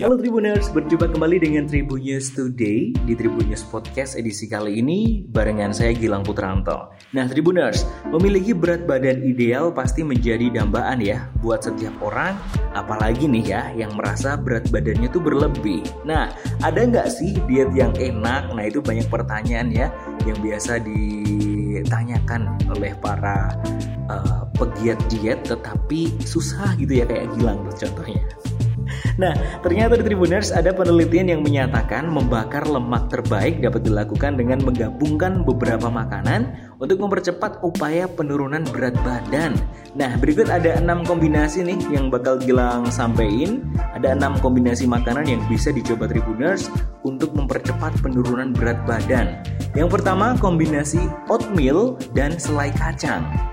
Halo Tribuners, berjumpa kembali dengan Tribunnews Today di Tribunnews Podcast edisi kali ini barengan saya Gilang Putranto. Nah Tribuners, memiliki berat badan ideal pasti menjadi dambaan ya buat setiap orang, apalagi nih ya yang merasa berat badannya tuh berlebih. Nah, ada nggak sih diet yang enak? Nah itu banyak pertanyaan ya yang biasa ditanyakan oleh para uh, pegiat diet tetapi susah gitu ya kayak Gilang contohnya. Nah, ternyata di Tribuners ada penelitian yang menyatakan membakar lemak terbaik dapat dilakukan dengan menggabungkan beberapa makanan untuk mempercepat upaya penurunan berat badan. Nah, berikut ada enam kombinasi nih yang bakal Gilang sampein. Ada enam kombinasi makanan yang bisa dicoba Tribuners untuk mempercepat penurunan berat badan. Yang pertama, kombinasi oatmeal dan selai kacang.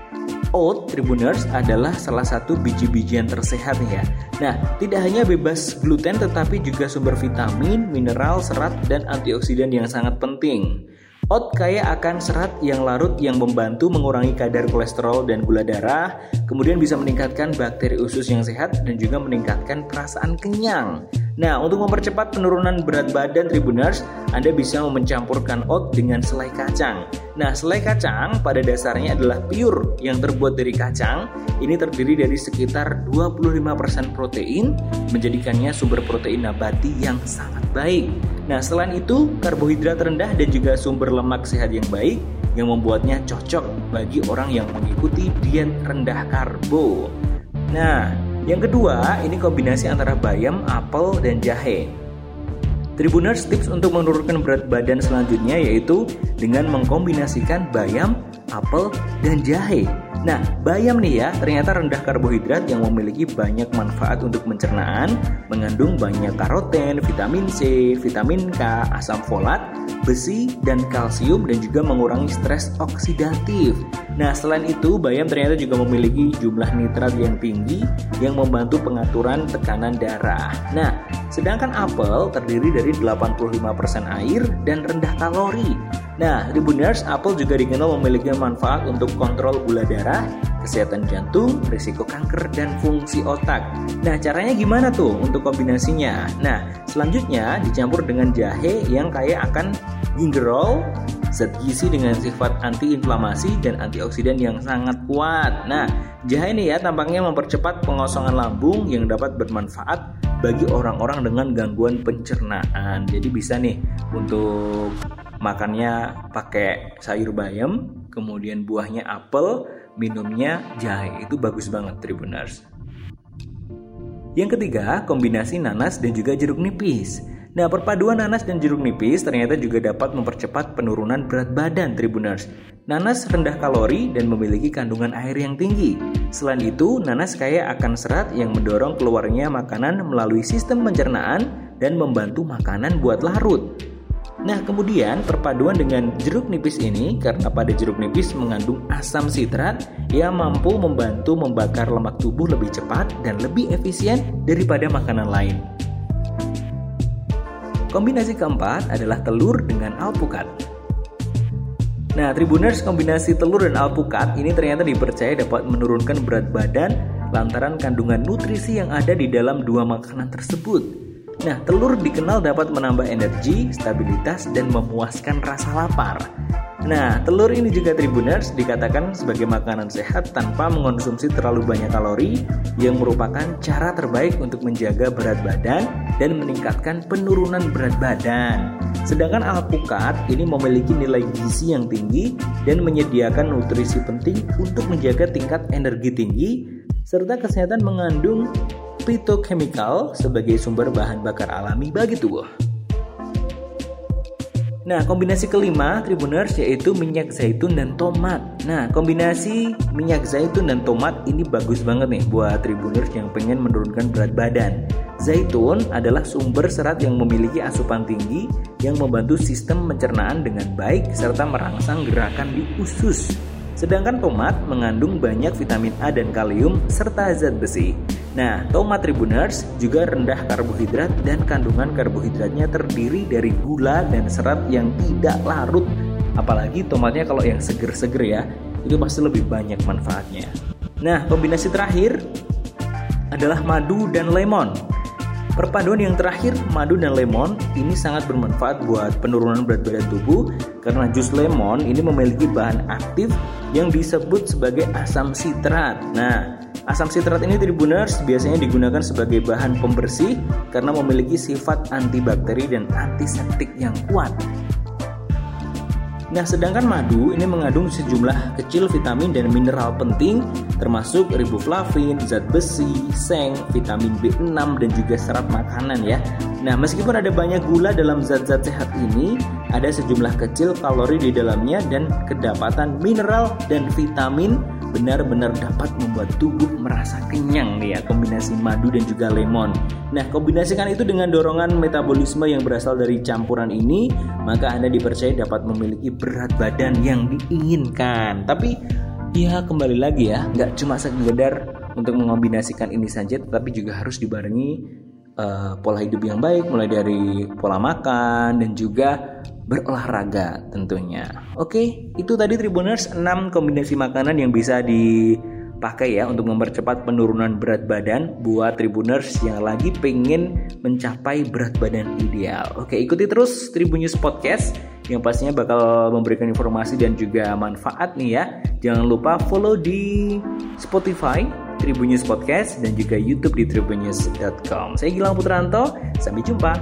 Oat Tribuners adalah salah satu biji-bijian tersehat ya. Nah, tidak hanya bebas gluten tetapi juga sumber vitamin, mineral, serat, dan antioksidan yang sangat penting. Oat kaya akan serat yang larut yang membantu mengurangi kadar kolesterol dan gula darah, kemudian bisa meningkatkan bakteri usus yang sehat dan juga meningkatkan perasaan kenyang. Nah, untuk mempercepat penurunan berat badan Tribuners, Anda bisa mencampurkan oat dengan selai kacang. Nah, selai kacang pada dasarnya adalah pure yang terbuat dari kacang. Ini terdiri dari sekitar 25% protein, menjadikannya sumber protein nabati yang sangat baik. Nah, selain itu, karbohidrat rendah dan juga sumber lemak sehat yang baik yang membuatnya cocok bagi orang yang mengikuti diet rendah karbo. Nah, yang kedua, ini kombinasi antara bayam, apel, dan jahe. Tribuners tips untuk menurunkan berat badan selanjutnya yaitu dengan mengkombinasikan bayam, apel, dan jahe. Nah, bayam nih ya, ternyata rendah karbohidrat yang memiliki banyak manfaat untuk pencernaan, mengandung banyak karoten, vitamin C, vitamin K, asam folat, besi, dan kalsium dan juga mengurangi stres oksidatif. Nah, selain itu, bayam ternyata juga memiliki jumlah nitrat yang tinggi yang membantu pengaturan tekanan darah. Nah, sedangkan apel terdiri dari 85% air dan rendah kalori. Nah, Tribuners, apel juga dikenal memiliki manfaat untuk kontrol gula darah, kesehatan jantung, risiko kanker, dan fungsi otak. Nah, caranya gimana tuh untuk kombinasinya? Nah, selanjutnya dicampur dengan jahe yang kaya akan gingerol, zat gizi dengan sifat antiinflamasi dan antioksidan yang sangat kuat. Nah, jahe ini ya tampaknya mempercepat pengosongan lambung yang dapat bermanfaat bagi orang-orang dengan gangguan pencernaan. Jadi bisa nih untuk makannya pakai sayur bayam, kemudian buahnya apel, minumnya jahe. Itu bagus banget Tribuners. Yang ketiga, kombinasi nanas dan juga jeruk nipis. Nah, perpaduan nanas dan jeruk nipis ternyata juga dapat mempercepat penurunan berat badan Tribuners. Nanas rendah kalori dan memiliki kandungan air yang tinggi. Selain itu, nanas kaya akan serat yang mendorong keluarnya makanan melalui sistem pencernaan dan membantu makanan buat larut. Nah, kemudian perpaduan dengan jeruk nipis ini karena pada jeruk nipis mengandung asam sitrat yang mampu membantu membakar lemak tubuh lebih cepat dan lebih efisien daripada makanan lain. Kombinasi keempat adalah telur dengan alpukat. Nah, Tribuners kombinasi telur dan alpukat ini ternyata dipercaya dapat menurunkan berat badan lantaran kandungan nutrisi yang ada di dalam dua makanan tersebut. Nah, telur dikenal dapat menambah energi, stabilitas, dan memuaskan rasa lapar. Nah, telur ini juga Tribuners dikatakan sebagai makanan sehat tanpa mengonsumsi terlalu banyak kalori yang merupakan cara terbaik untuk menjaga berat badan dan meningkatkan penurunan berat badan. Sedangkan alpukat ini memiliki nilai gizi yang tinggi dan menyediakan nutrisi penting untuk menjaga tingkat energi tinggi serta kesehatan mengandung phytochemical sebagai sumber bahan bakar alami bagi tubuh. Nah, kombinasi kelima Tribuners yaitu minyak zaitun dan tomat. Nah, kombinasi minyak zaitun dan tomat ini bagus banget nih buat Tribuners yang pengen menurunkan berat badan. Zaitun adalah sumber serat yang memiliki asupan tinggi yang membantu sistem pencernaan dengan baik serta merangsang gerakan di usus. Sedangkan tomat mengandung banyak vitamin A dan kalium serta zat besi. Nah, tomat tribuners juga rendah karbohidrat dan kandungan karbohidratnya terdiri dari gula dan serat yang tidak larut. Apalagi tomatnya kalau yang seger-seger ya, itu pasti lebih banyak manfaatnya. Nah, kombinasi terakhir adalah madu dan lemon. Perpaduan yang terakhir, madu dan lemon, ini sangat bermanfaat buat penurunan berat badan tubuh karena jus lemon ini memiliki bahan aktif yang disebut sebagai asam sitrat. Nah, asam sitrat ini tribuners biasanya digunakan sebagai bahan pembersih karena memiliki sifat antibakteri dan antiseptik yang kuat. Nah, sedangkan madu ini mengandung sejumlah kecil vitamin dan mineral penting termasuk riboflavin, zat besi, seng, vitamin B6 dan juga serat makanan ya. Nah, meskipun ada banyak gula dalam zat-zat sehat ini, ada sejumlah kecil kalori di dalamnya dan kedapatan mineral dan vitamin benar-benar dapat membuat tubuh merasa kenyang nih ya kombinasi madu dan juga lemon. Nah, kombinasikan itu dengan dorongan metabolisme yang berasal dari campuran ini, maka Anda dipercaya dapat memiliki berat badan yang diinginkan. Tapi ya kembali lagi ya, nggak cuma sekedar untuk mengombinasikan ini saja, tetapi juga harus dibarengi uh, pola hidup yang baik, mulai dari pola makan dan juga berolahraga tentunya. Oke, itu tadi Tribuners 6 kombinasi makanan yang bisa dipakai ya untuk mempercepat penurunan berat badan buat Tribuners yang lagi pengen mencapai berat badan ideal. Oke, ikuti terus Tribunnews Podcast yang pastinya bakal memberikan informasi dan juga manfaat nih ya. Jangan lupa follow di Spotify Tribunnews Podcast dan juga YouTube di tribunnews.com. Saya Gilang Putranto, sampai jumpa.